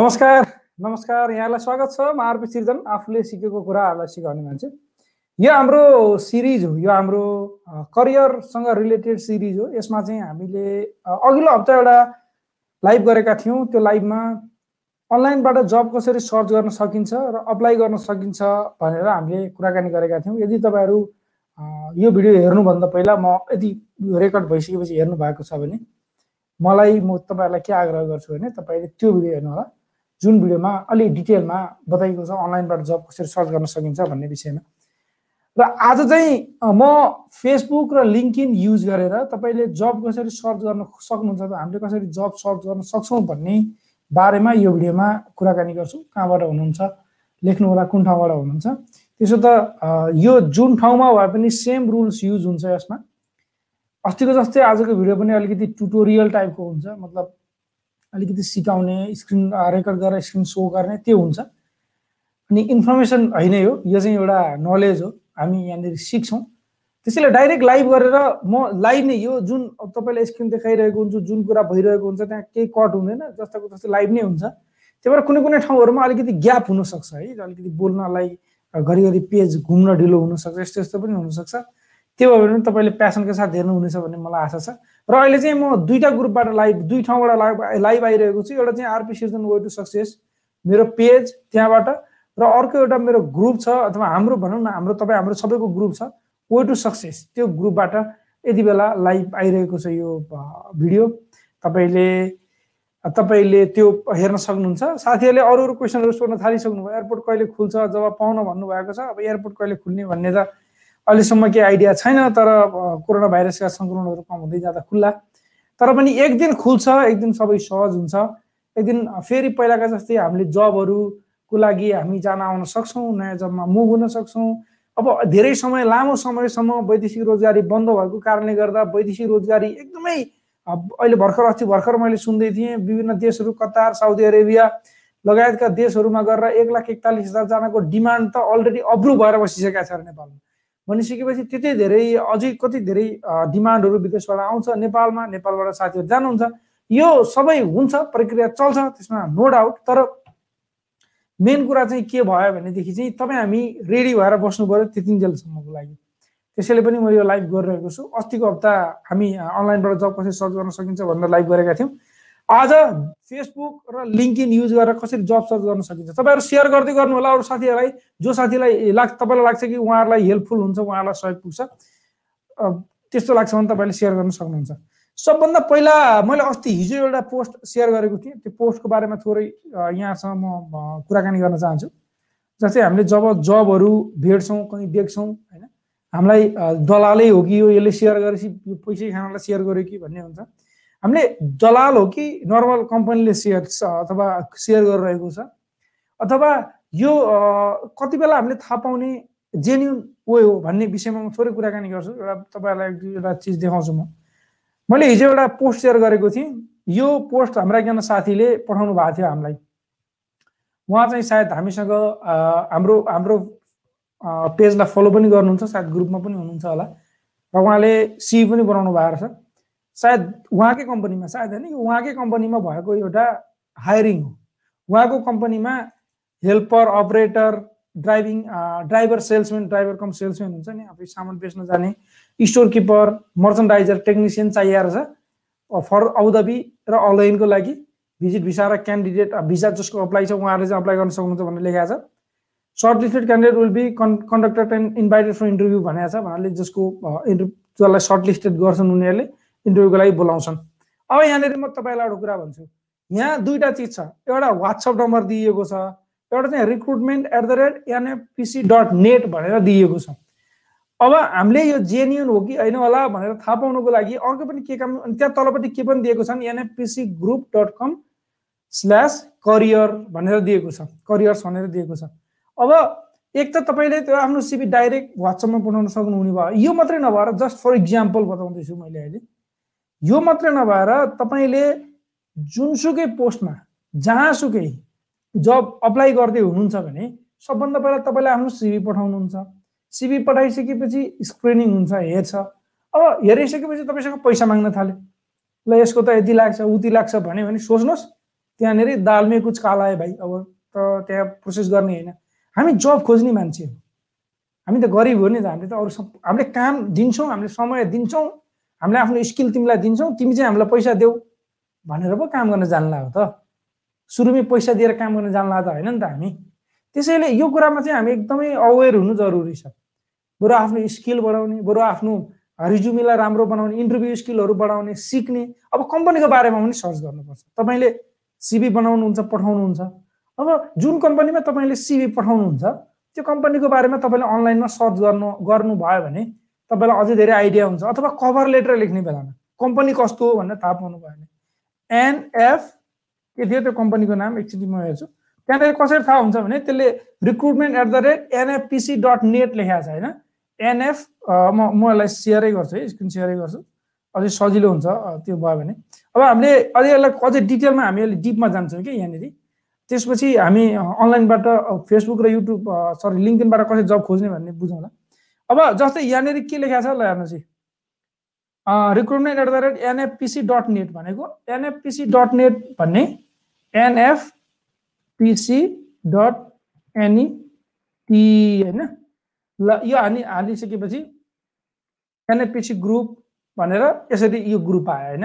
नमस्कार नमस्कार यहाँलाई स्वागत छ। म आरपी सिर्जन आफूले सिकेको कुराहरूलाई सिकाउने मान्छे। यो हाम्रो सिरिज हो यो हाम्रो करियरसँग रिलेटेड सिरिज हो। यसमा चाहिँ हामीले अघिल्लो हप्ता एउटा लाइभ गरेका थियौँ। त्यो लाइभमा अनलाइनबाट जब कसरी सर्च गर्न सकिन्छ र अप्लाई गर्न सकिन्छ भनेर हामीले कुराकानी गरेका थियौँ। यदि तपाईँहरू यो भिडियो हेर्नुभन्दा पहिला म यदि रेकर्ड भइसकेपछि हेर्नु भएको छ भने मलाई म तपाईँहरूलाई के आग्रह गर्छु भने तपाईँले त्यो भिडियो हेर्नु होला जुन भिडियोमा अलि डिटेलमा बताइएको छ अनलाइनबाट जब कसरी सर्च गर्न सकिन्छ भन्ने विषयमा। र आज चाहिँ म फेसबुक र लिङ्किन युज गरेर तपाईँले जब कसरी सर्च गर्न सक्नुहुन्छ त हामीले कसरी जब सर्च गर्न सक्छौँ भन्ने बारेमा यो भिडियोमा कुराकानी गर्छौँ। कहाँबाट हुनुहुन्छ लेख्नु होला कुन ठाउँबाट हुनुहुन्छ। त्यसो त यो जुन ठाउँमा भए पनि सेम रुल्स युज हुन्छ यसमा। अस्तिको जस्तै आजको भिडियो पनि अलिकति टुटोरियल टाइपको हुन्छ मतलब अलिकति सिकाउने स्क्रिन रेकर्ड गरेर स्क्रिन सो गर्ने त्यो हुन्छ। अनि इन्फर्मेसन होइन हो यो चाहिँ एउटा नलेज हो हामी यहाँनिर सिक्छौँ। त्यसैले डाइरेक्ट लाइभ गरेर म लाइभ नै यो जुन तपाईँले स्क्रिन देखाइरहेको हुन्छ जुन कुरा भइरहेको हुन्छ त्यहाँ केही कट हुँदैन जस्ताको जस्तो लाइभ नै हुन्छ। त्यही भएर कुनै कुनै ठाउँहरूमा अलिकति ग्याप हुनसक्छ है अलिकति बोल्नलाई घरिघरि पेज घुम्न ढिलो हुनसक्छ यस्तो यस्तो पनि हुनसक्छ। त्यो भयो भने तपाईँले प्यासनको साथ हेर्नुहुनेछ भन्ने मलाई आशा छ। र अहिले चाहिँ म दुईवटा ग्रुपबाट लाइभ दुई ठाउँबाट लाइभ लाइभ आइरहेको छु। एउटा चाहिँ RP Srijan way to success मेरो पेज त्यहाँबाट। र अर्को एउटा मेरो ग्रुप छ अथवा हाम्रो भनौँ न हाम्रो तपाईँ हाम्रो सबैको ग्रुप छ वे टु सक्सेस त्यो ग्रुपबाट यति बेला लाइभ आइरहेको छ यो भिडियो। तपाईँले तपाईँले त्यो हेर्न सक्नुहुन्छ। साथीहरूले अरू अरू क्वेसनहरू सोध्न थालिसक्नुभयो। एयरपोर्ट कहिले खुल्छ जब पाउन भन्नुभएको छ। अब एयरपोर्ट कहिले खुल्ने भन्ने त अहिलेसम्म केही आइडिया छैन तर कोरोना भाइरसका सङ्क्रमणहरू कम हुँदै जाँदा खुल्ला। तर पनि एक दिन खुल्छ एक दिन सबै सहज हुन्छ। एक दिन फेरि पहिलाका जस्तै हामीले जबहरूको लागि हामी जान आउन सक्छौँ नयाँ जबमा मुभ हुन सक्छौँ। अब धेरै समय लामो समयसम्म वैदेशिक रोजगारी बन्द भएको कारणले गर्दा वैदेशिक रोजगारी एकदमै अहिले भर्खर अस्ति भर्खर मैले सुन्दै थिएँ विभिन्न देशहरू कतार साउदी अरेबिया लगायतका देशहरूमा गरेर एक लाख एकतालिस हजारजनाको डिमान्ड त अलरेडी अप्रुभ भएर बसिसकेका छ नेपालमा। भनिसकेपछि त्यति धेरै अझै कति धेरै डिमान्डहरू विदेशबाट आउँछ नेपालमा नेपालबाट साथीहरू जानुहुन्छ। यो सबै हुन्छ प्रक्रिया चल्छ त्यसमा नो डाउट तर मेन कुरा चाहिँ के भयो भनेदेखि चाहिँ तपाईँ हामी रेडी भएर बस्नु पऱ्यो त्यतिन्जेलसम्मको लागि। त्यसैले पनि म यो लाइभ गरिरहेको छु। अस्तिको हप्ता हामी अनलाइनबाट जब कसरी सर्च गर्न सकिन्छ भनेर लाइभ गरेका थियौँ। आज फेसबुक र लिङ्किन युज गरेर कसरी जब सर्च गर्न सकिन्छ? तपाईँहरू सेयर गर्दै गर्नु होला अरू साथीहरूलाई। जो साथीलाई लाग्छ तपाईँलाई लाग्छ कि उहाँहरूलाई हेल्पफुल हुन्छ उहाँलाई सहयोग पुग्छ त्यस्तो लाग्छ भने तपाईँले सेयर गर्न सक्नुहुन्छ। सबभन्दा पहिला मैले अस्ति हिजो एउटा पोस्ट सेयर गरेको थिएँ। त्यो पोस्टको बारेमा थोरै यहाँसँग म कुराकानी गर्न चाहन्छु। जस्तै हामीले जब जबहरू भेट्छौँ कहीँ देख्छौँ होइन? हामीलाई दलालै हो कि यो यसले सेयर गरेपछि पैसै खानालाई सेयर गर्यो कि भन्ने हुन्छ। हामीले दलाल हो कि नर्मल कम्पनीले सेयर अथवा सेयर गरिरहेको छ अथवा यो कति बेला हामीले थाहा पाउने जेन्युन वे हो भन्ने विषयमा म थोरै कुराकानी गर्छु एउटा तपाईँहरूलाई एउटा चिज देखाउँछु म। मैले हिजो एउटा पोस्ट सेयर गरेको थिएँ। यो पोस्ट हाम्रा एकजना साथीले पठाउनु भएको थियो हामीलाई। उहाँ चाहिँ सायद हामीसँग हाम्रो हाम्रो पेजलाई फलो पनि गर्नुहुन्छ सायद ग्रुपमा पनि हुनुहुन्छ होला। र उहाँले सी पनि बनाउनु भएको रहेछ। सायद उहाँकै कम्पनीमा सायद होइन उहाँकै कम्पनीमा भएको एउटा हायरिङ हो। उहाँको कम्पनीमा helper operator driving driver salesman driver cum salesman हुन्छ नि अब सामान बेच्न जाने स्टोर किपर मर्चन्डाइजर टेक्निसियन चाहिएर छ फर औदबी र अनलाइनको लागि भिजिट भिसा र क्यान्डिडेट भिसा जसको अप्लाई छ उहाँहरूले चाहिँ अप्लाई गर्न सक्नुहुन्छ भनेर लेखाएको छ। Shortlisted candidate will be con conducted and invited for interview भनेको छ भन्नाले जसको इन्टर जसलाई सर्ट लिस्टेड गर्छन् उनीहरूले इन्टरभ्यूको लागि बोलाउँछन्। अब यहाँनिर म तपाईँलाई एउटा कुरा भन्छु। यहाँ दुईवटा चिज छ। एउटा वाट्सएप नम्बर दिइएको छ। एउटा चाहिँ recruitment at the rate NFPC dot net भनेर दिइएको छ। अब हामीले यो जेन्युन हो कि होइन होला भनेर थाहा पाउनुको लागि अर्को पनि के काम त्यहाँ तलपट्टि के पनि दिएको छ NFPC group dot com slash career भनेर दिएको छ। करियर्स भनेर दिएको छ। अब एक त तपाईँले त्यो आफ्नो सिबी डाइरेक्ट वाट्सएपमा पठाउन सक्नुहुने भयो। यो मात्रै नभएर जस्ट फर इक्जाम्पल बताउँदैछु मैले अहिले। यो मात्रै नभएर तपाईँले जुनसुकै पोस्टमा जहाँसुकै जब अप्लाई गर्दै हुनुहुन्छ भने सबभन्दा पहिला तपाईँले आफ्नो सिबी पठाउनुहुन्छ। सिबी पठाइसकेपछि स्क्रिनिङ हुन्छ हेर्छ। अब हेरिसकेपछि तपाईँसँग पैसा माग्न थाल्यो। ल यसको त यति लाग्छ उति लाग्छ भन्यो भने सोच्नुहोस् त्यहाँनिर दालमे कुछ काला भाइ। अब त त्यहाँ प्रोसेस गर्ने होइन। हामी जब खोज्ने मान्छे हो। हामी त गरिब हो नि त हामीले त अरू हामीले काम दिन्छौँ हामीले समय दिन्छौँ। हामीले आफ्नो स्किल तिमीलाई दिन्छौँ तिमी चाहिँ हामीलाई पैसा देऊ भनेर पो काम गर्न जान्ला हो त। सुरुमै पैसा दिएर काम गर्न जान्ला त होइन नि त हामी। त्यसैले यो कुरामा चाहिँ हामी एकदमै अवेर हुनु जरुरी छ। बरु आफ्नो स्किल बढाउने बरु आफ्नो रिज्युमीलाई राम्रो बनाउने इन्टरभ्यू स्किलहरू बढाउने सिक्ने अब कम्पनीको बारेमा पनि सर्च गर्नुपर्छ। तपाईँले सिबी बनाउनुहुन्छ पठाउनुहुन्छ। अब जुन कम्पनीमा तपाईँले सिबी पठाउनुहुन्छ त्यो कम्पनीको बारेमा तपाईँले अनलाइनमा सर्च गर्नु गर्नुभयो भने तपाईँलाई अझै धेरै आइडिया हुन्छ अथवा कभर लेटर लेख्ने बेलामा। कम्पनी कस्तो हो भनेर थाहा पाउनु भयो भने। एनएफ के थियो त्यो कम्पनीको नाम? एकचोटि म हेर्छु। त्यहाँनिर कसरी थाहा हुन्छ भने त्यसले recruitment at the rate NFPC dot net लेखाएको छ होइन? एनएफ म म यसलाई सेयरै गर्छु है स्क्रिन सेयरै गर्छु। अझै सजिलो हुन्छ त्यो भयो भने। अब हामीले अझै यसलाई अझै डिटेलमा हामी अहिले डिपमा जान्छौँ कि यहाँनिर। त्यसपछि हामी अनलाइनबाट फेसबुक र युट्युब सरी लिङ्कइनबाट कसरी जब खोज्ने भन्ने बुझौँला। अब जस्तै यहाँनिर के लेखाएको छ ल हेर्नुहोस् recruitment at the rate NFPC dot net भनेको एनएफपिसी डट नेट भन्ने एनएफपिसी डट एनइटी होइन ल यो हानि हालिसकेपछि एनएफपिसी ग्रुप भनेर यसरी यो ग्रुप आयो होइन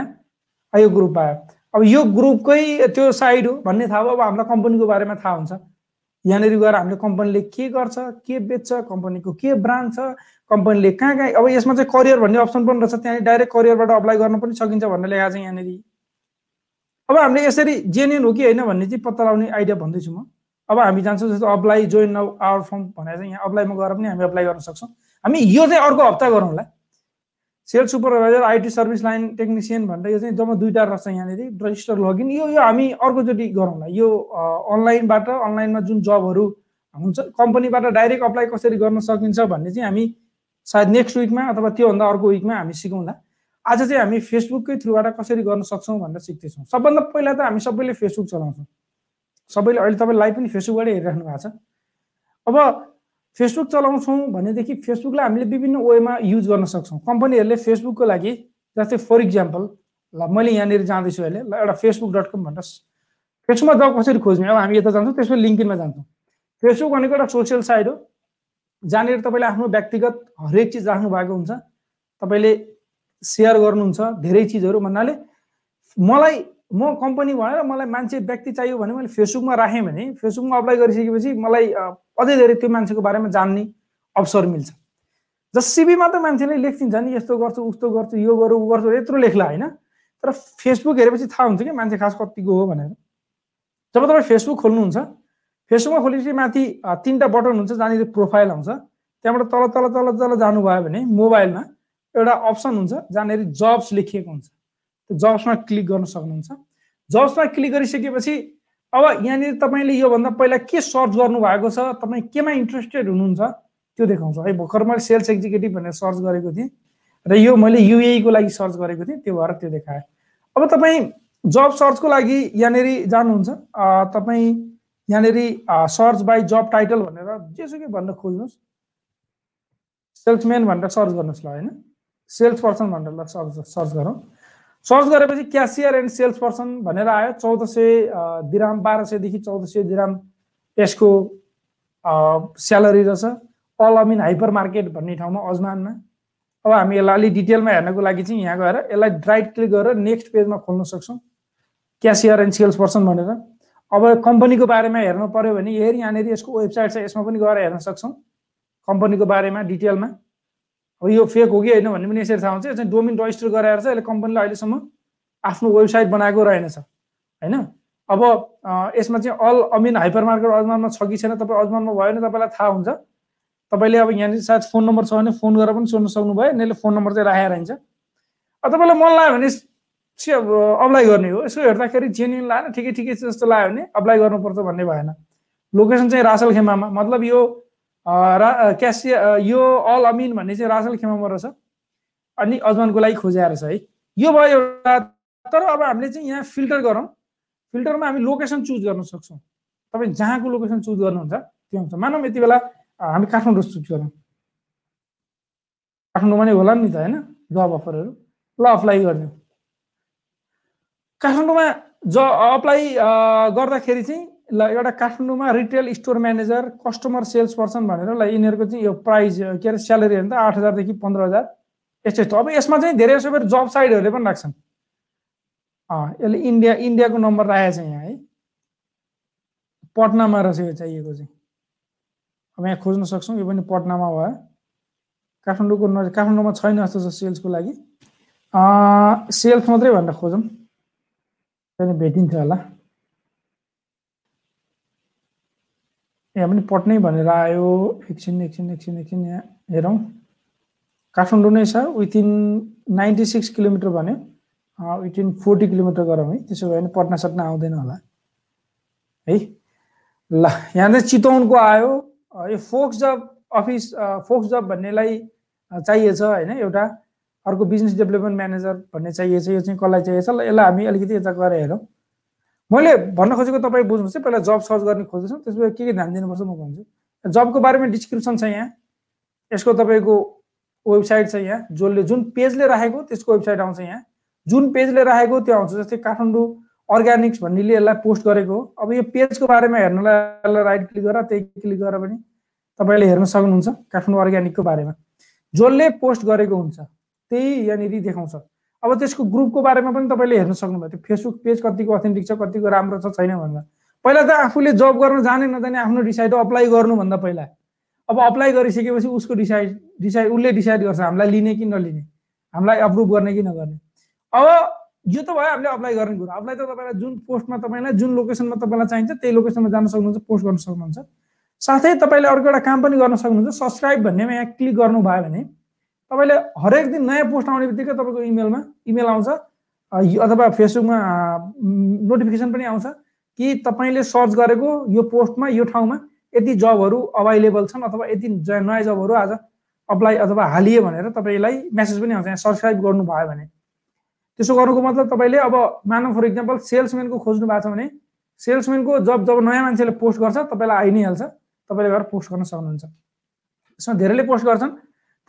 यो ग्रुप आयो अब यो ग्रुपकै त्यो साइड हो भन्ने थाहा भयो अब हामीलाई कम्पनीको बारेमा थाहा हुन्छ यहाँनिर गएर हामीले कम्पनीले के गर्छ के बेच्छ कम्पनीको के ब्रान्ड छ कम्पनीले कहाँ कहाँ अब यसमा चाहिँ करियर भन्ने अप्सन पनि रहेछ त्यहाँनिर डाइरेक्ट करियरबाट अप्लाई गर्न पनि सकिन्छ भनेर लेखाएको छ यहाँनिर। अब हामीले यसरी जेन्युन हो कि होइन भन्ने चाहिँ पत्ता लगाउने आइडिया भन्दैछु म। अब हामी जान्छौँ जस्तो अप्लाई जोइन आवर फर्म भनेर चाहिँ यहाँ अप्लाईमा गएर पनि हामी अप्लाई गर्न सक्छौँ। हामी यो चाहिँ अर्को हप्ता गरौँला sales supervisor IT service line technician भनेर यो चाहिँ जम्मा दुईवटा रहेछ यहाँनिर रजिस्टर लगइन। यो यो हामी अर्कोचोटि गरौँला। यो अनलाइनबाट अनलाइनमा जुन जबहरू हुन्छ कम्पनीबाट डाइरेक्ट अप्लाई कसरी गर्न सकिन्छ भन्ने चाहिँ हामी सायद नेक्स्ट विकमा अथवा त्योभन्दा अर्को विकमा हामी सिकौँला। आज चाहिँ हामी फेसबुककै थ्रुबाट कसरी गर्न सक्छौँ भनेर सिक्दैछौँ। सबभन्दा पहिला त हामी सबैले फेसबुक चलाउँछौँ। सबैले अहिले तपाईँ लाइभ पनि फेसबुकबाटै हेरिराख्नु भएको छ। अब फेसबुक चलाउँछौँ भनेदेखि फेसबुकलाई हामीले विभिन्न वेमा युज गर्न सक्छौँ। कम्पनीहरूले फेसबुकको लागि जस्तै फर इक्जाम्पल ल मैले यहाँनिर जाँदैछु अहिले ल एउटा फेसबुक डट कम भनेर फेसबुकमा जब कसरी खोज्ने? अब हामी यता जान्छौँ त्यसपछि लिङ्किनमा जान्छौँ। फेसबुक भनेको एउटा सोसियल साइट हो जहाँनिर तपाईँले आफ्नो व्यक्तिगत हरेक चिज राख्नु भएको हुन्छ तपाईँले सेयर गर्नुहुन्छ धेरै चिजहरू भन्नाले मलाई म कम्पनी भएर मलाई मान्छे व्यक्ति चाहियो भने मैले फेसबुकमा राखेँ भने फेसबुकमा अप्लाई गरिसकेपछि मलाई अझै धेरै त्यो मान्छेको बारेमा जान्ने अवसर मिल्छ। जस सिबीमा त मान्छेले लेखिदिन्छ नि यस्तो गर्छु उस्तो गर्छु यो गरौँ ऊ गर्छु यत्रो लेख्ला होइन। तर फेसबुक हेरेपछि थाहा हुन्छ कि मान्छे खास कतिको हो भनेर। जब तपाईँ फेसबुक खोल्नुहुन्छ फेसबुकमा खोलेपछि माथि तिनवटा बटन हुन्छ जहाँनिर प्रोफाइल आउँछ। त्यहाँबाट तल तल तल तल जानुभयो भने मोबाइलमा एउटा अप्सन हुन्छ जहाँनिर जब्स लेखिएको हुन्छ। त्यो जब्समा क्लिक गर्न सक्नुहुन्छ। जब्समा क्लिक गरिसकेपछि अब यहाँनिर तपाईँले योभन्दा पहिला के सर्च गर्नुभएको छ? तपाईँ केमा इन्ट्रेस्टेड हुनुहुन्छ? त्यो देखाउँछ। है भर्खर मैले सेल्स एक्जिक्युटिभ भनेर सर्च गरेको थिएँ र यो मैले युएको लागि सर्च गरेको थिएँ। त्यो भएर त्यो देखाएँ। अब तपाईँ जब सर्चको लागि यहाँनिर जानुहुन्छ। तपाईँ यहाँनिर सर्च बाई जब टाइटल भनेर जेसुकै भनेर खोज्नुहोस्। सेल्सम्यान भनेर सर्च गर्नुहोस् ल होइन? सेल्स पर्सन भनेर सर्च सर्च गरौँ। सर्च गरेपछि क्यासियर एन्ड सेल्स पर्सन भनेर आयो। चौध सय दिराम बाह्र सयदेखि चौध सय दिराम यसको स्यालेरी रहेछ। अल अमिन हाइपर मार्केट भन्ने ठाउँमा अजमानमा। अब हामी यसलाई अलिक डिटेलमा हेर्नको लागि चाहिँ यहाँ गएर यसलाई राइट क्लिक गरेर नेक्स्ट पेजमा खोल्न सक्छौँ। क्यासियर एन्ड सेल्स पर्सन भनेर। अब कम्पनीको बारेमा हेर्नु पऱ्यो भने हेर यहाँनिर यसको वेबसाइट छ यसमा पनि गएर हेर्न सक्छौँ। कम्पनीको बारेमा डिटेलमा। अब यो फेक हो कि होइन भन्ने पनि यसरी थाहा हुन्छ। डोमिन रजिस्टर गराएर चाहिँ यसले कम्पनीले अहिलेसम्म आफ्नो वेबसाइट बनाएको रहेनछ होइन? अब यसमा चाहिँ अल अमिन हाइपर मार्केट अजमानमा छ कि छैन तपाईँ अजमानमा भयो भने तपाईँलाई थाहा हुन्छ। तपाईँले अब यहाँनिर सायद फोन नम्बर छ भने फोन गरेर पनि सोध्न सक्नुभयो यिनीहरूले फोन नम्बर चाहिँ राखेर हिँड्छ। अब तपाईँलाई मन लाग्यो भने अप्लाई गर्ने हो। यसो हेर्दाखेरि जेन्युन लाग्यो ठिकै ठिकै जस्तो लाग्यो भने अप्लाई गर्नुपर्छ भन्ने भएन। लोकेसन चाहिँ रासल खेमामा मतलब यो रा क्यासिया यो अल अमिन भन्ने चाहिँ रासल खेमामा रहेछ अनि अजमानको लागि खोजाएर छ है। यो भयो एउटा तर अब हामीले चाहिँ यहाँ फिल्टर गरौँ। फिल्टरमा हामी लोकेसन चुज गर्न सक्छौँ। तपाईँ जहाँको लोकेसन चुज गर्नुहुन्छ त्यो हुन्छ। मानौँ यति बेला हामी काठमाडौँ चुज गरौँ। काठमाडौँमा नै होला नि त होइन? जब अफरहरू। ल अप्लाई गरिदिउँ। काठमाडौँमा ज अप्लाई गर्दाखेरि चाहिँ ल एउटा काठमाडौँमा retail store manager customer sales person भनेर ल यिनीहरूको चाहिँ यो प्राइस के अरे स्यालेरी हेर्नु त आठ हजारदेखि पन्ध्र हजार यस्तो यस्तो। अब यसमा चाहिँ धेरै जसो फेरि जब साइडहरूले पनि राख्छन्। यसले इन्डिया इन्डियाको नम्बर राखेको छ यहाँ है। पटनामा रहेछ यो चाहिएको चाहिँ। अब यहाँ खोज्न सक्छौँ यो पनि पटनामा भयो। काठमाडौँको न काठमाडौँमा छैन जस्तो छ सेल्सको लागि। सेल्स मात्रै भनेर खोजौँ। त्यहाँदेखि भेटिन्थ्यो होला। यहाँ पनि पट्नै भनेर आयो। एकछिन एकछिन एकछिन एकछिन यहाँ हेरौँ। काठमाडौँ नै छ विथिन नाइन्टी सिक्स किलोमिटर भन्यो विथिन फोर्टी किलोमिटर गरौँ है त्यसो भयो भने पटना सटना आउँदैन होला। है ल यहाँ चाहिँ चितवनको आयो। यो fox job office fox job भन्नेलाई चाहिएछ होइन एउटा अर्को बिजनेस डेभलपमेन्ट म्यानेजर भन्ने चाहिएछ यो चाहिँ कसलाई चाहिएछ? ल यसलाई हामी अलिकति यता गएर हेरौँ। मैले भन्न खोजेको तपाईँ बुझ्नुहोस् है पहिला जब सर्च गर्ने खोज्दैछौँ त्यसपछि के के ध्यान दिनुपर्छ म भन्छु। जबको बारेमा डिस्क्रिप्सन छ यहाँ। यसको तपाईँको वेबसाइट छ यहाँ जसले जुन पेजले राखेको त्यसको वेबसाइट आउँछ यहाँ। जुन पेजले राखेको त्यो आउँछ जस्तै काठमाडौँ अर्ग्यानिक्स भन्नेले यसलाई पोस्ट गरेको हो। अब यो पेजको बारेमा हेर्नलाई यसलाई राइट क्लिक गरेर त्यही क्लिक गरेर पनि तपाईँले हेर्न सक्नुहुन्छ काठमाडौँ अर्ग्यानिकको बारेमा। जसले पोस्ट गरेको हुन्छ त्यही यहाँनिर देखाउँछ। अब त्यसको ग्रुपको बारेमा पनि तपाईँले हेर्न सक्नुभयो। त्यो फेसबुक पेज कतिको अथेन्टिक छ कतिको राम्रो छ छैन भनेर पहिला त आफूले जब गर्न जाने नजाने आफ्नो डिसाइड अप्लाई गर्नुभन्दा पहिला। अब अप्लाई गरिसकेपछि उसको डिसाइड डिसाइड उसले डिसाइड गर्छ हामीलाई लिने कि नलिने। हामीलाई अप्रुभ गर्ने कि नगर्ने। अब यो त भयो हामीले अप्लाई गर्ने कुरो। अप्लाई त तपाईँलाई जुन पोस्टमा तपाईँलाई जुन लोकेसनमा तपाईँलाई चाहिन्छ त्यही लोकेसनमा जान सक्नुहुन्छ पोस्ट गर्न सक्नुहुन्छ। साथै तपाईँले अर्को एउटा काम पनि गर्न सक्नुहुन्छ सब्सक्राइब भन्नेमा यहाँ क्लिक गर्नुभयो भने तपाईँले हरेक दिन नयाँ पोस्ट आउने बित्तिकै तपाईँको इमेलमा इमेल आउँछ अथवा फेसबुकमा नोटिफिकेसन पनि आउँछ कि तपाईँले सर्च गरेको यो पोस्टमा यो ठाउँमा यति जबहरू अभाइलेबल छन् अथवा यति नयाँ जबहरू आज अप्लाई अथवा हालिए भनेर तपाईँलाई मेसेज पनि आउँछ यहाँ सब्सक्राइब गर्नुभयो भने। त्यसो गर्नुको मतलब तपाईँले अब मानव फर इक्जाम्पल सेल्सम्यानको खोज्नु भएको छ भने सेल्सम्यानको जब जब नयाँ मान्छेले पोस्ट गर्छ तपाईँलाई आइ नै हाल्छ तपाईँले गएर पोस्ट गर्न सक्नुहुन्छ। यसमा धेरैले पोस्ट गर्छन्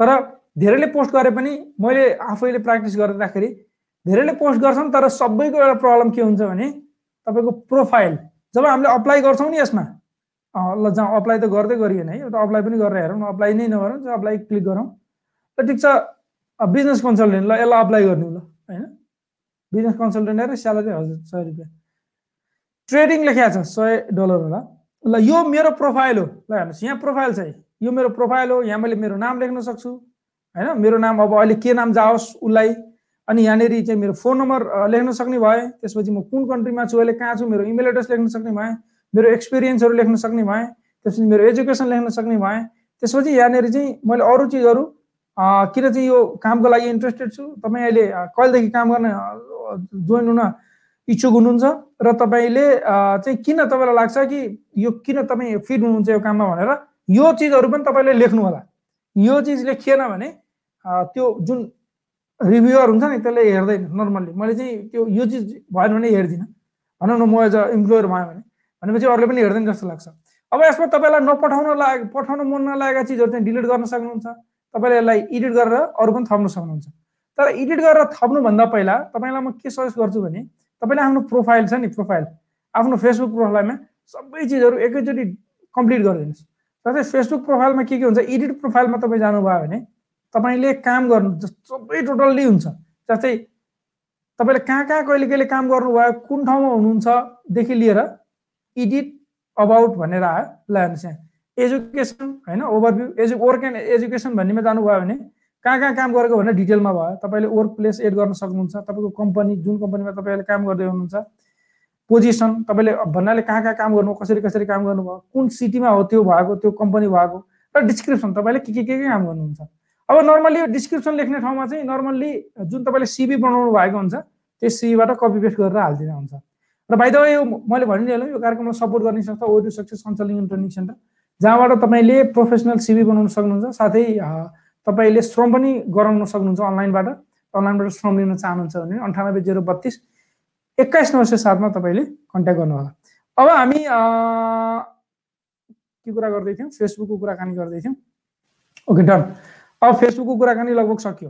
तर धेरैले पोस्ट गरे पनि मैले आफैले प्र्याक्टिस गर्दाखेरि धेरैले पोस्ट गर्छन् तर सबैको एउटा प्रब्लम के हुन्छ भने तपाईँको प्रोफाइल जब हामीले अप्लाई गर्छौँ नि यसमा ल जहाँ अप्लाई त गर्दै गरिएन है एउटा अप्लाई पनि गरेर हेरौँ अप्लाई नै नगरौँ अप्लाई क्लिक गरौँ ल ठिक छ बिजनेस कन्सल्टेन्ट ल यसलाई अप्लाई गर्नु ल होइन? बिजनेस कन्सल्टेन्ट हेरेर स्यालेरी हजुर सय रुपियाँ। ट्रेडिङ लेखिया छ सय डलर होला। ल यो मेरो प्रोफाइल हो। ल हेर्नुहोस् यहाँ प्रोफाइल छ यो मेरो प्रोफाइल हो यहाँ मैले मेरो नाम लेख्न सक्छु। होइन? मेरो नाम अब अहिले के नाम जाओस् उसलाई। अनि यहाँनिर चाहिँ मेरो फोन नम्बर लेख्न सक्ने भए त्यसपछि म कुन कन्ट्रीमा छु अहिले कहाँ छु मेरो इमेल एड्रेस लेख्न सक्ने भएँ मेरो एक्सपिरियन्सहरू लेख्न सक्ने भएँ त्यसपछि मेरो एजुकेसन लेख्न सक्ने भएँ त्यसपछि यहाँनिर चाहिँ मैले अरू चिजहरू किन चाहिँ यो कामको लागि इन्ट्रेस्टेड छु? तपाईँ अहिले कहिलेदेखि काम गर्न जोइन हुन इच्छुक हुनुहुन्छ? र तपाईँले चाहिँ किन तपाईँलाई लाग्छ कि यो किन तपाईँ फिट हुनुहुन्छ यो काममा भनेर यो चिजहरू पनि तपाईँले लेख्नु होला यो चिज लेखिएन भने त्यो जुन रिभ्युअर हुन्छ नि त्यसले हेर्दैन नर्मल्ली। मैले चाहिँ त्यो यो चिज भएन भने हेर्दिनँ। भनौँ न म एज अ इम्प्लोयर भयो भने। भनेपछि अरूले पनि हेर्दैन जस्तो लाग्छ। अब यसमा तपाईँलाई नपठाउन लाग पठाउन मन नलागेका चिजहरू चाहिँ डिलिट गर्न सक्नुहुन्छ। तपाईँले यसलाई एडिट गरेर अरू पनि थप्न सक्नुहुन्छ। तर एडिट गरेर थप्नुभन्दा पहिला तपाईँलाई म के सजेस्ट गर्छु भने तपाईँले आफ्नो प्रोफाइल छ नि प्रोफाइल आफ्नो फेसबुक प्रोफाइलमा सबै चिजहरू एकैचोटि कम्प्लिट गरिदिनुहोस्। जस्तै फेसबुक प्रोफाइलमा के के हुन्छ एडिट प्रोफाइलमा तपाईँ जानुभयो भने तपाईँले काम गर्नु सबै टोटल्ली हुन्छ। जस्तै तपाईँले कहाँ कहाँ कहिले कहिले काम गर्नुभयो कुन ठाउँमा हुनुहुन्छदेखि लिएर एडिट अबाउट भनेर आयो ल हेर्नुहोस् यहाँ। एजुकेसन होइन overview edu work and education भन्नेमा जानुभयो भने कहाँ कहाँ काम गरेको भनेर डिटेलमा भयो। तपाईँले वर्क प्लेस एड गर्न सक्नुहुन्छ तपाईँको कम्पनी जुन कम्पनीमा तपाईँले काम गर्दै हुनुहुन्छ पोजिसन तपाईँले भन्नाले कहाँ कहाँ काम गर्नु कसरी कसरी काम गर्नुभयो कुन सिटीमा हो त्यो भएको त्यो कम्पनी भएको र डिस्क्रिप्सन तपाईँले के के के के काम गर्नुहुन्छ। अब नर्मल्ली यो डिस्क्रिप्सन लेख्ने ठाउँमा चाहिँ नर्मल्ली जुन तपाईँले सिबी बनाउनु भएको हुन्छ त्यस सिबीबाट कपी पेस्ट गरेर हालिदिनु हुन्छ। र भाइ यो मैले भनिदिइहालेँ यो कार्यक्रमलाई सपोर्ट गर्ने संस्था O two success consulting and training centre जहाँबाट तपाईँले प्रोफेसनल सिबी बनाउन सक्नुहुन्छ साथै तपाईँले श्रम पनि गराउन सक्नुहुन्छ अनलाइनबाट अनलाइनबाट श्रम लिन चाहनुहुन्छ भने अन्ठानब्बे जिरो बत्तिस एक्काइस नौ सय सातमा तपाईँले कन्ट्याक्ट गर्नु होला अब हामी के कुरा गर्दै थियौँ? फेसबुकको कुराकानी गर्दै थियौँ। ओके डन अब फेसबुकको कुराकानी लगभग सक्यो।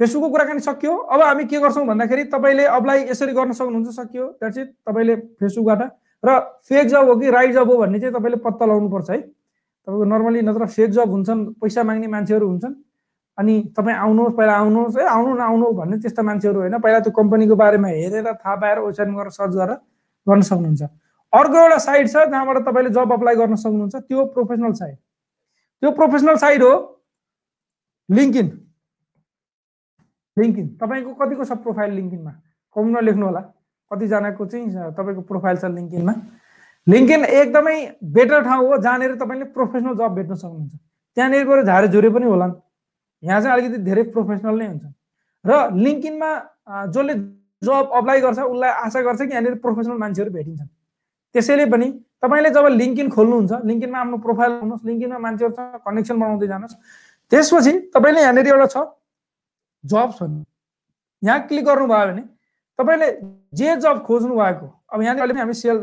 फेसबुकको कुराकानी सक्यो। अब हामी के गर्छौँ भन्दाखेरि तपाईँले अप्लाई यसरी गर्न सक्नुहुन्छ सक्यो। द्याट्स इट तपाईँले फेसबुकबाट र फेक जब हो कि राइट जब हो भन्ने चाहिँ तपाईँले पत्ता लगाउनुपर्छ है। तपाईँको नर्मली नत्र फेक जब हुन्छन् पैसा माग्ने मान्छेहरू हुन्छन्। अनि तपाईँ आउनुहोस् पहिला आउनुहोस्। है आउनु नआउनु भन्ने त्यस्ता मान्छेहरू होइन। पहिला त्यो कम्पनीको बारेमा हेरेर थाहा पाएर वेबसाइटमा गएर सर्च गरेर गर्न सक्नुहुन्छ। अर्को एउटा साइट छ जहाँबाट तपाईँले जब अप्लाई गर्न सक्नुहुन्छ। त्यो प्रोफेसनल साइट त्यो प्रोफेसनल साइट हो लिङ्किन लिङ्किन तपाईँको कतिको छ प्रोफाइल लिङ्किनमा कमेन्टमा लेख्नु होला कतिजनाको चाहिँ तपाईँको प्रोफाइल छ लिङ्किनमा लिङ्किन एकदमै बेटर ठाउँ हो जहाँनिर तपाईँले प्रोफेसनल जब भेट्न सक्नुहुन्छ। त्यहाँनिर गएर झारे झुरे पनि होलान्। यहाँ चाहिँ अलिकति धेरै प्रोफेसनल नै हुन्छ। र लिङ्किनमा जसले जब अप्लाई गर्छ उसलाई आशा गर्छ कि यहाँनिर प्रोफेसनल मान्छेहरू भेटिन्छन्। त्यसैले पनि तपाईँले जब लिङ्किन खोल्नुहुन्छ लिङ्किनमा आफ्नो प्रोफाइल हुनुहोस् लिङ्किनमा मान्छेहरूसँग कनेक्सन बनाउँदै जानुहोस्। त्यसपछि तपाईँले यहाँनिर एउटा छ जब्स भन्नु यहाँ क्लिक गर्नुभयो भने तपाईँले जे जब खोज्नु भएको अब यहाँनिर अहिले हामी सेल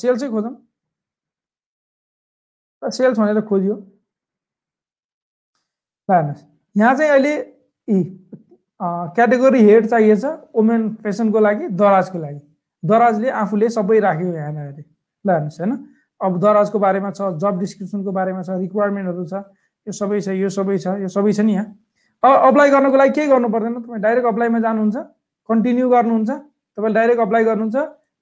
सेल चाहिँ खोजौँ सेल्स भनेर खोज्यो। ल हेर्नुहोस् यहाँ चाहिँ अहिले यी क्याटेगोरी हेड चाहिएछ वुमेन फेसनको लागि दराजको लागि। दराजले आफूले सबै राख्यो यहाँनिर। ल हेर्नुहोस् होइन? अब दराजको बारेमा छ जब डिस्क्रिप्सनको बारेमा छ रिक्वायरमेन्टहरू छ। यो सबै छ यो सबै छ यो सबै छ नि यहाँ अब अप्लाई गर्नको लागि केही गर्नु पर्दैन तपाईँ डाइरेक्ट अप्लाईमा जानुहुन्छ कन्टिन्यू गर्नुहुन्छ तपाईँले डाइरेक्ट अप्लाई गर्नुहुन्छ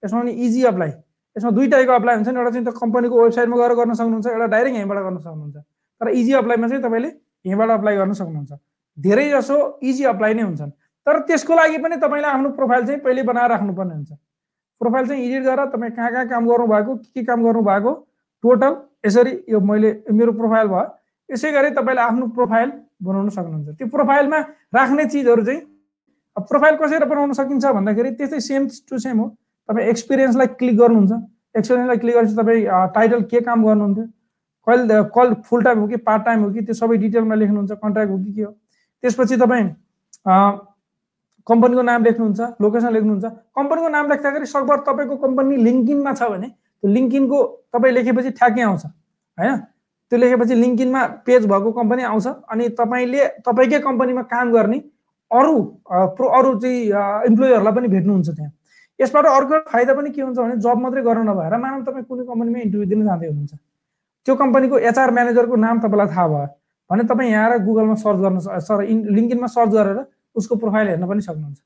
यसमा पनि इजी अप्लाई यसमा दुई टाइपको अप्लाई हुन्छ नि एउटा चाहिँ कम्पनीको वेबसाइटमा गएर गर्न सक्नुहुन्छ एउटा डाइरेक्ट यहीँबाट गर्न सक्नुहुन्छ। तर इजी अप्लाईमा चाहिँ तपाईँले यहीँबाट अप्लाई गर्न सक्नुहुन्छ। धेरै जसो इजी अप्लाई नै हुन्छन्। तर त्यसको लागि पनि तपाईँले आफ्नो प्रोफाइल चाहिँ पहिले बनाएर राख्नुपर्ने हुन्छ। प्रोफाइल चाहिँ एडिट गरेर तपाईँ कहाँ कहाँ काम गर्नुभएको के के काम गर्नुभएको टोटल यसरी यो मैले मेरो प्रोफाइल भयो। यसै गरी तपाईँले आफ्नो प्रोफाइल बनाउन सक्नुहुन्छ। त्यो प्रोफाइलमा राख्ने चिजहरू चाहिँ प्रोफाइल कसरी बनाउन सकिन्छ भन्दाखेरि त्यस्तै सेम टु सेम हो। तपाईँ एक्सपिरियन्सलाई क्लिक गर्नुहुन्छ। एक्सपिरियन्सलाई क्लिक गरेपछि तपाईँ टाइटल के काम गर्नुहुन्थ्यो? कहिले कल फुल टाइम हो कि पार्ट टाइम हो कि त्यो सबै डिटेलमा लेख्नुहुन्छ कन्ट्र्याक्ट हो कि के हो? त्यसपछि तपाईँ कम्पनीको नाम लेख्नुहुन्छ लोकेसन लेख्नुहुन्छ। कम्पनीको नाम लेख्दाखेरि सकभर तपाईँको कम्पनी लिङ्किनमा छ भने त्यो लिङ्किनको तपाईँ लेखेपछि ठ्याक्कै आउँछ। होइन? त्यो लेखेपछि लिङ्किनमा पेज भएको कम्पनी आउँछ अनि तपाईँले तपाईँकै कम्पनीमा काम गर्ने अरू प्रो अरू चाहिँ इम्प्लोइहरूलाई पनि भेट्नुहुन्छ त्यहाँ। यसबाट अर्को फाइदा पनि के हुन्छ भने जब मात्रै गर्न नभएर मानव तपाईँ कुनै कम्पनीमा इन्टरभ्यू दिन जाँदै हुनुहुन्छ। त्यो कम्पनीको एचआर म्यानेजरको नाम तपाईँलाई थाहा भयो। भने तपाईँ यहाँ र गुगलमा सर्च गर्न सर लिङ्किनमा सर्च गरेर उसको प्रोफाइल हेर्न पनि सक्नुहुन्छ।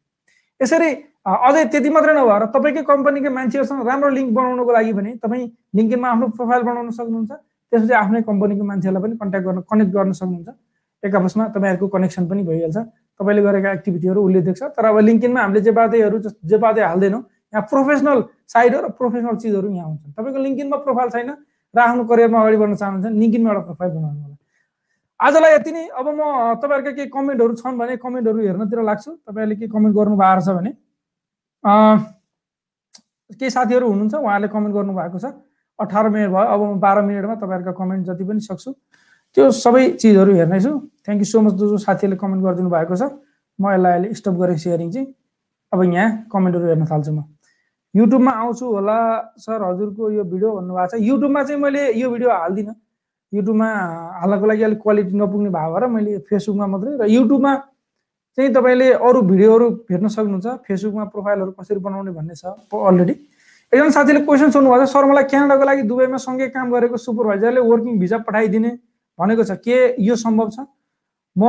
यसरी अझै त्यति मात्रै नभएर तपाईँकै कम्पनीकै मान्छेहरूसँग राम्रो लिङ्क बनाउनको लागि भने तपाईँ लिङ्किनमा आफ्नो प्रोफाइल बनाउन सक्नुहुन्छ। त्यसपछि आफ्नै कम्पनीको मान्छेहरूलाई पनि कन्ट्याक्ट गर्न कनेक्ट गर्न सक्नुहुन्छ। एक आपसमा तपाईँहरूको कनेक्सन पनि भइहाल्छ। तपाईँले गरेका एक्टिभिटीहरू उसले देख्छ। तर अब लिङ्किनमा हामीले जे बाधेहरू जे बाधे हाल्दैनौँ यहाँ प्रोफेसनल साइड हो र प्रोफेसनल चिजहरू यहाँ हुन्छन्। तपाईँको लिङ्किनमा प्रोफाइल छैन र आफ्नो करियरमा अगाडि बढ्न चाहनुहुन्छ लिङ्किनमा एउटा प्रोफाइल बनाउनु होला। आजलाई यति नै। अब म तपाईँहरूका केही कमेन्टहरू छन् भने कमेन्टहरू हेर्नतिर लाग्छु। तपाईँहरूले के कमेन्ट गर्नु भएको छ भने केही साथीहरू हुनुहुन्छ उहाँले कमेन्ट गर्नुभएको छ। अठार मिनट भयो। अब म बाह्र मिनटमा तपाईँहरूका कमेन्ट जति पनि सक्छु। त्यो सबै चिजहरू हेर्नेछु। थ्याङ्क यू सो मच जो साथीहरूले कमेन्ट गरिदिनु भएको छ। म यसलाई अहिले स्टप गरेँ सेयरिङ चाहिँ। अब यहाँ कमेन्टहरू हेर्न थाल्छु म। युट्युबमा आउँछु होला सर हजुरको यो भिडियो भन्नुभएको छ। युट्युबमा चाहिँ मैले यो भिडियो हाल्दिनँ। युट्युबमा हाल्नको लागि अलिक क्वालिटी नपुग्ने भएको भएर मैले फेसबुकमा मात्रै र युट्युबमा चाहिँ तपाईँले अरू भिडियोहरू भेट्न सक्नुहुन्छ। फेसबुकमा प्रोफाइलहरू कसरी बनाउने भन्ने छ। अलरेडी एकजना साथीले क्वेसन सोध्नुभएको छ सर मलाई क्यानाडाको लागि दुबईमा सँगै काम गरेको सुपरभाइजरले वर्किङ भिजा पठाइदिने भनेको छ। के यो सम्भव छ? म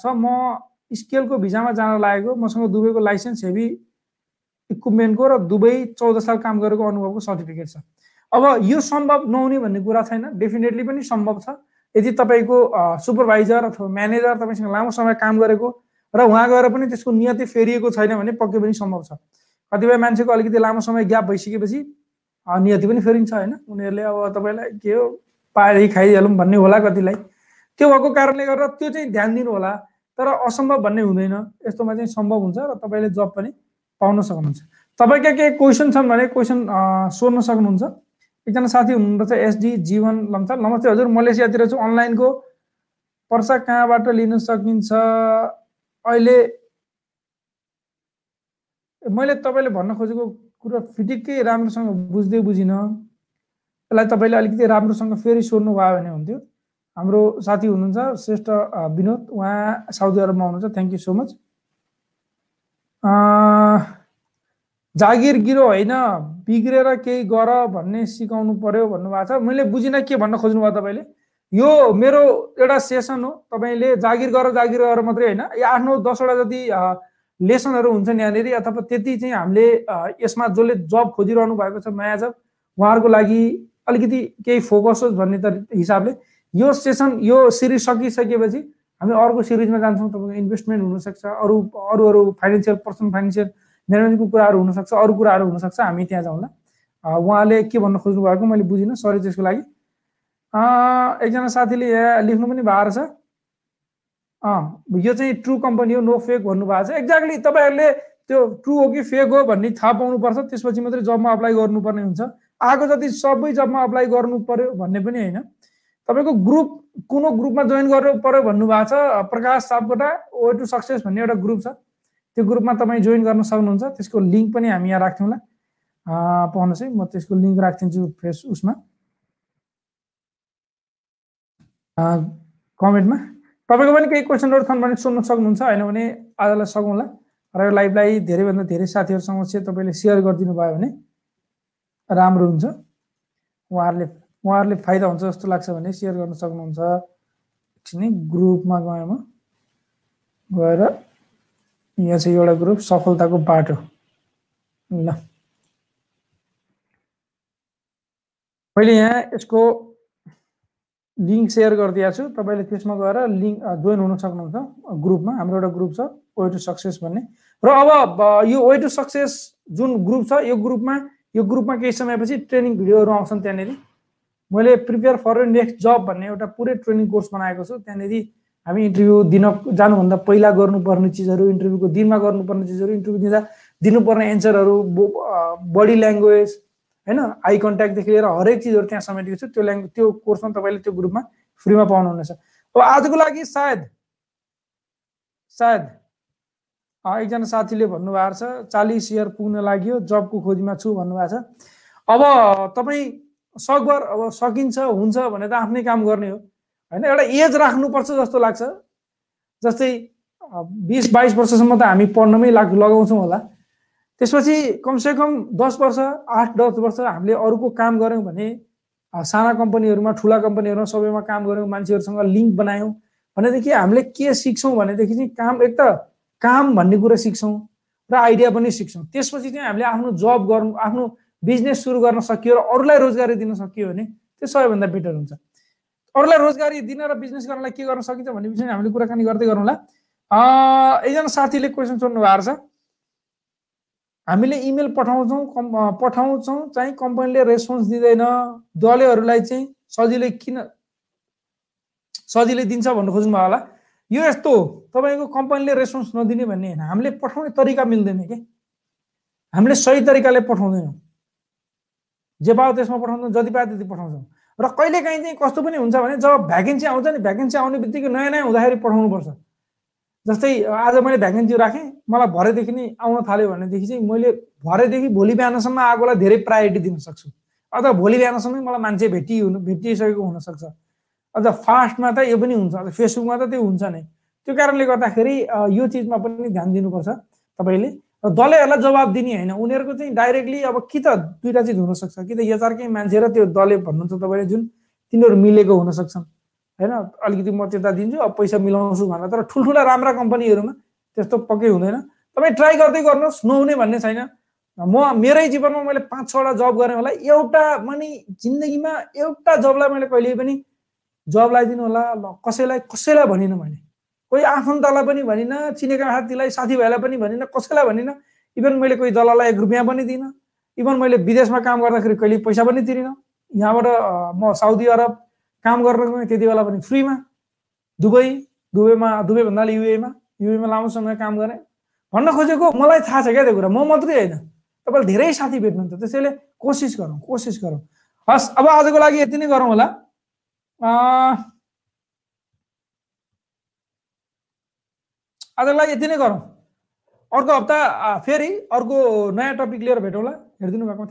छ म स्केलको भिजामा जान लागेको मसँग दुबईको लाइसेन्स हेभी इक्विपमेन्टको र दुबई चौध साल काम गरेको अनुभवको सर्टिफिकेट छ। अब यो सम्भव नहुने भन्ने कुरा छैन डेफिनेटली पनि सम्भव छ। यदि तपाईँको सुपरभाइजर अथवा म्यानेजर तपाईँसँग लामो समय काम गरेको र उहाँ गएर पनि त्यसको नियति फेरिएको छैन भने पक्कै पनि सम्भव छ। कतिपय मान्छेको अलिकति लामो समय ग्याप भइसकेपछि नियति पनि फेरिन्छ होइन? उनीहरूले अब तपाईँलाई के हो पाए खाइहालौँ भन्ने होला कतिलाई। त्यो भएको कारणले गर्दा त्यो चाहिँ ध्यान दिनु होला तर असम्भव भन्ने हुँदैन। यस्तोमा चाहिँ सम्भव हुन्छ र तपाईँले जब पनि पाउन सक्नुहुन्छ। तपाईँका के क्वेसन छन् भने क्वेसन सोध्न सक्नुहुन्छ। एकजना साथी हुनुहुन्छ एसडी जीवन लम्चा। नमस्ते हजुर मलेसियातिर चाहिँ अनलाइनको पर्सा कहाँबाट लिन सकिन्छ? अहिले मैले तपाईँले भन्न खोजेको कुरा फिटिक्कै राम्रोसँग बुझ्दै बुझिनँ। यसलाई तपाईँले अलिकति राम्रोसँग फेरि सोध्नु भयो भने हुन्थ्यो। हाम्रो साथी हुनुहुन्छ श्रेष्ठ विनोद। उहाँ साउदी अरबमा हुनुहुन्छ। थ्याङ्क यू सो मच जागिर गिरो होइन बिग्रेर केही गर भन्ने सिकाउनु पर्यो भन्नुभएको छ। मैले बुझिनँ के भन्न खोज्नुभयो तपाईँले। यो मेरो एउटा सेसन हो। तपाईँले जागिर गर जागिर गर मात्रै होइन। आठ नौ दसवटा जति लेसनहरू हुन्छन् यहाँनिर। अथवा त्यति चाहिँ हामीले यसमा जसले जब खोजिरहनु भएको छ नयाँ जब उहाँहरूको लागि अलिकति केही फोकस होस् भन्ने त हिसाबले यो सेसन यो सिरिज सकिसकेपछि हामी अर्को सिरिजमा जान्छौँ तपाईँको इन्भेस्टमेन्ट हुनसक्छ अरू अरू अरू फाइनेन्सियल पर्सनल फाइनेन्सियल म्यानेजमेन्टको कुराहरू हुनसक्छ अरू कुराहरू हुनसक्छ हामी त्यहाँ जाउँला। उहाँले के भन्न खोज्नु भएको मैले बुझिनँ सरी त्यसको लागि। एकजना साथीले यहाँ लेख्नु पनि भएको छ। यो चाहिँ ट्रु कम्पनी हो नो फेक भन्नुभएको छ। एक्ज्याक्टली तपाईँहरूले त्यो ट्रु हो कि फेक हो भन्ने थाहा पाउनुपर्छ। त्यसपछि मात्रै जबमा अप्लाई गर्नुपर्ने हुन्छ। आएको जति सबै जबमा अप्लाई गर्नु पर्यो भन्ने पनि होइन। तपाईँको ग्रुप कुन ग्रुपमा जोइन गर्नु पर्यो भन्नुभएको छ Prakash Sapkota O two success भन्ने एउटा ग्रुप छ। त्यो ग्रुपमा तपाईँ जोइन गर्न सक्नुहुन्छ। त्यसको लिङ्क पनि हामी यहाँ राख्थ्यौँला पाउनुहोस् है म त्यसको लिङ्क राखिदिन्छु फेस उसमा। कमेन्टमा। तपाईँको पनि केही क्वेसनहरू छन् भने सोध्न सक्नुहुन्छ होइन भने आजलाई सकौँला र यो लाइभलाई धेरैभन्दा धेरै साथीहरूसँग चाहिँ तपाईँले सेयर गरिदिनु भयो भने राम्रो हुन्छ। उहाँहरूले उहाँहरूले फाइदा हुन्छ जस्तो लाग्छ भने सेयर गर्न सक्नुहुन्छ। एकछिन ग्रुपमा गएँ म। गएर यहाँ चाहिँ एउटा ग्रुप सफलताको बाटो। ल। मैले यहाँ यसको लिङ्क सेयर गरिदिएको छु। तपाईँले त्यसमा गएर लिङ्क जोइन हुन सक्नुहुन्छ ग्रुपमा। हाम्रो एउटा ग्रुप छ वे टु सक्सेस भन्ने। र अब यो वे टु सक्सेस जुन ग्रुप छ यो ग्रुपमा यो ग्रुपमा केही समयपछि ट्रेनिङ भिडियोहरू आउँछन् त्यहाँनिर। मैले प्रिपेयर फर नेक्स्ट जब भन्ने एउटा पुरै ट्रेनिङ कोर्स बनाएको छु। त्यहाँनिर हामी इन्टरभ्यू दिन जानुभन्दा पहिला गर्नुपर्ने चिजहरू इन्टरभ्यूको दिनमा गर्नुपर्ने चिजहरू इन्टरभ्यू दिँदा दिनुपर्ने एन्सरहरू बडी ल्याङ्ग्वेज होइन आई कन्ट्याक्टदेखि लिएर हरेक चिजहरू त्यहाँ समेटेको छु। त्यो ल्याङ्ग्वेज त्यो कोर्समा तपाईँले त्यो ग्रुपमा फ्रीमा पाउनुहुनेछ। अब आजको लागि सायद सायद एकजना साथीले भन्नुभएको छ चालिस इयर पुग्न लाग्यो जबको खोजीमा छु भन्नुभएको छ। अब तपाईँ सकभर अब सकिन्छ हुन्छ भने त आफ्नै काम गर्ने हो। होइन एउटा एज राख्नुपर्छ जस्तो लाग्छ। जस्तै बिस बाइस वर्षसम्म त हामी पढ्नमै लाग लगाउँछौँ होला। त्यसपछि कमसेकम दस वर्ष आठ दस वर्ष हामीले अरूको काम गऱ्यौँ भने साना कम्पनीहरूमा ठुला कम्पनीहरूमा सबैमा काम गऱ्यौँ मान्छेहरूसँग लिङ्क बनायौँ। भनेदेखि हामीले के सिक्छौँ भनेदेखि चाहिँ काम एक त काम भन्ने कुरा सिक्छौँ र आइडिया पनि सिक्छौँ। त्यसपछि चाहिँ हामीले आफ्नो जब गर्नु आफ्नो बिजनेस सुरु गर्न सकियो र अरूलाई रोजगारी दिन सकियो भने त्यो सबैभन्दा बेटर हुन्छ। अरूलाई रोजगारी दिन र बिजनेस गर्नलाई के गर्न सकिन्छ भन्ने विषयमा हामीले कुराकानी गर्दै गरौँला। एकजना साथीले क्वेसन सोध्नु भएको छ। हामीले इमेल पठाउँछौँ पठाउँछौँ चाहिँ कम्पनीले रेस्पोन्स दिँदैन। दलैहरूलाई चाहिँ सजिलै किन सजिलै दिन्छ भन्नु खोज्नु भयो होला। यो यस्तो हो। तपाईँको कम्पनीले रेस्पोन्स नदिने भन्ने होइन। हामीले पठाउने तरिका मिल्दैन कि? हामीले सही तरिकाले पठाउँदैनौँ। जे पायो त्यसमा पठाउँछौँ जति पायो त्यति पठाउँछौँ। र कहिले काहीँ चाहिँ कस्तो पनि हुन्छ भने जब भ्याकेन्सी आउँछ नि भ्याकेन्सी आउने बित्तिकै नयाँ नयाँ हुँदाखेरि पठाउनुपर्छ। जस्तै आज मैले भ्याकेन्सी राखेँ मलाई भरेदेखि नै आउन थाल्यो भनेदेखि चाहिँ मैले भरेदेखि भोलि बिहानसम्म आएकोलाई धेरै प्रायोरिटी दिन सक्छु। अथवा भोलि बिहानसम्म मलाई मान्छे भेटियो भेटिसकेको हुनसक्छ। अझ फास्टमा त यो पनि हुन्छ अझ फेसबुकमा त त्यो हुन्छ नै। त्यो कारणले गर्दाखेरि यो चिजमा पनि ध्यान दिनुपर्छ तपाईँले। र दलैहरूलाई जवाब दिने होइन उनीहरूको चाहिँ डाइरेक्टली अब कि त दुइटा चिज हुनसक्छ कि त एचआरकै मान्छे र त्यो दले भन्नुहुन्छ तपाईँले जुन तिनीहरू मिलेको हुनसक्छन्। होइन? अलिकति म त्यता दिन्छु अब पैसा मिलाउँछु भनेर। तर ठुल्ठुला राम्रा कम्पनीहरूमा त्यस्तो पक्कै हुँदैन। तपाईँ ट्राई गर्दै गर्नुहोस् नहुने भन्ने छैन। म मेरै जीवनमा मैले पाँच छवटा जब गरेँ होला एउटा पनि जिन्दगीमा एउटा जबलाई मैले कहिले पनि जब लगाइदिनु होला कसैलाई कसैलाई भनिनँ मैले। कोही आफन्तलाई पनि भनिनँ चिनेका साथीलाई साथीभाइलाई पनि भनिनँ कसैलाई भनिनँ। इभन मैले कोही दलाललाई एक रुपियाँ पनि दिइनँ इभन मैले विदेशमा काम गर्दाखेरि कहिले पैसा पनि तिरिनँ। यहाँबाट म साउदी अरब काम गर्न गएँ त्यति बेला पनि फ्रीमा दुबई दुबईमा दुबई भन्नाले युएमा युएमा लामो समय काम गरेँ। भन्न खोजेको मलाई थाहा छ क्या त्यो कुरा म मात्रै होइन। तपाईँले धेरै साथी भेट्नुहुन्छ त्यसैले कोसिस गरौँ कोसिस गरौँ। हस् अब आजको लागि यति नै गरौँ होला। आजको लागि यति नै गरौँ। अर्को हप्ता फेरि अर्को नयाँ टपिक लिएर भेटौँला। हेरिदिनु भएको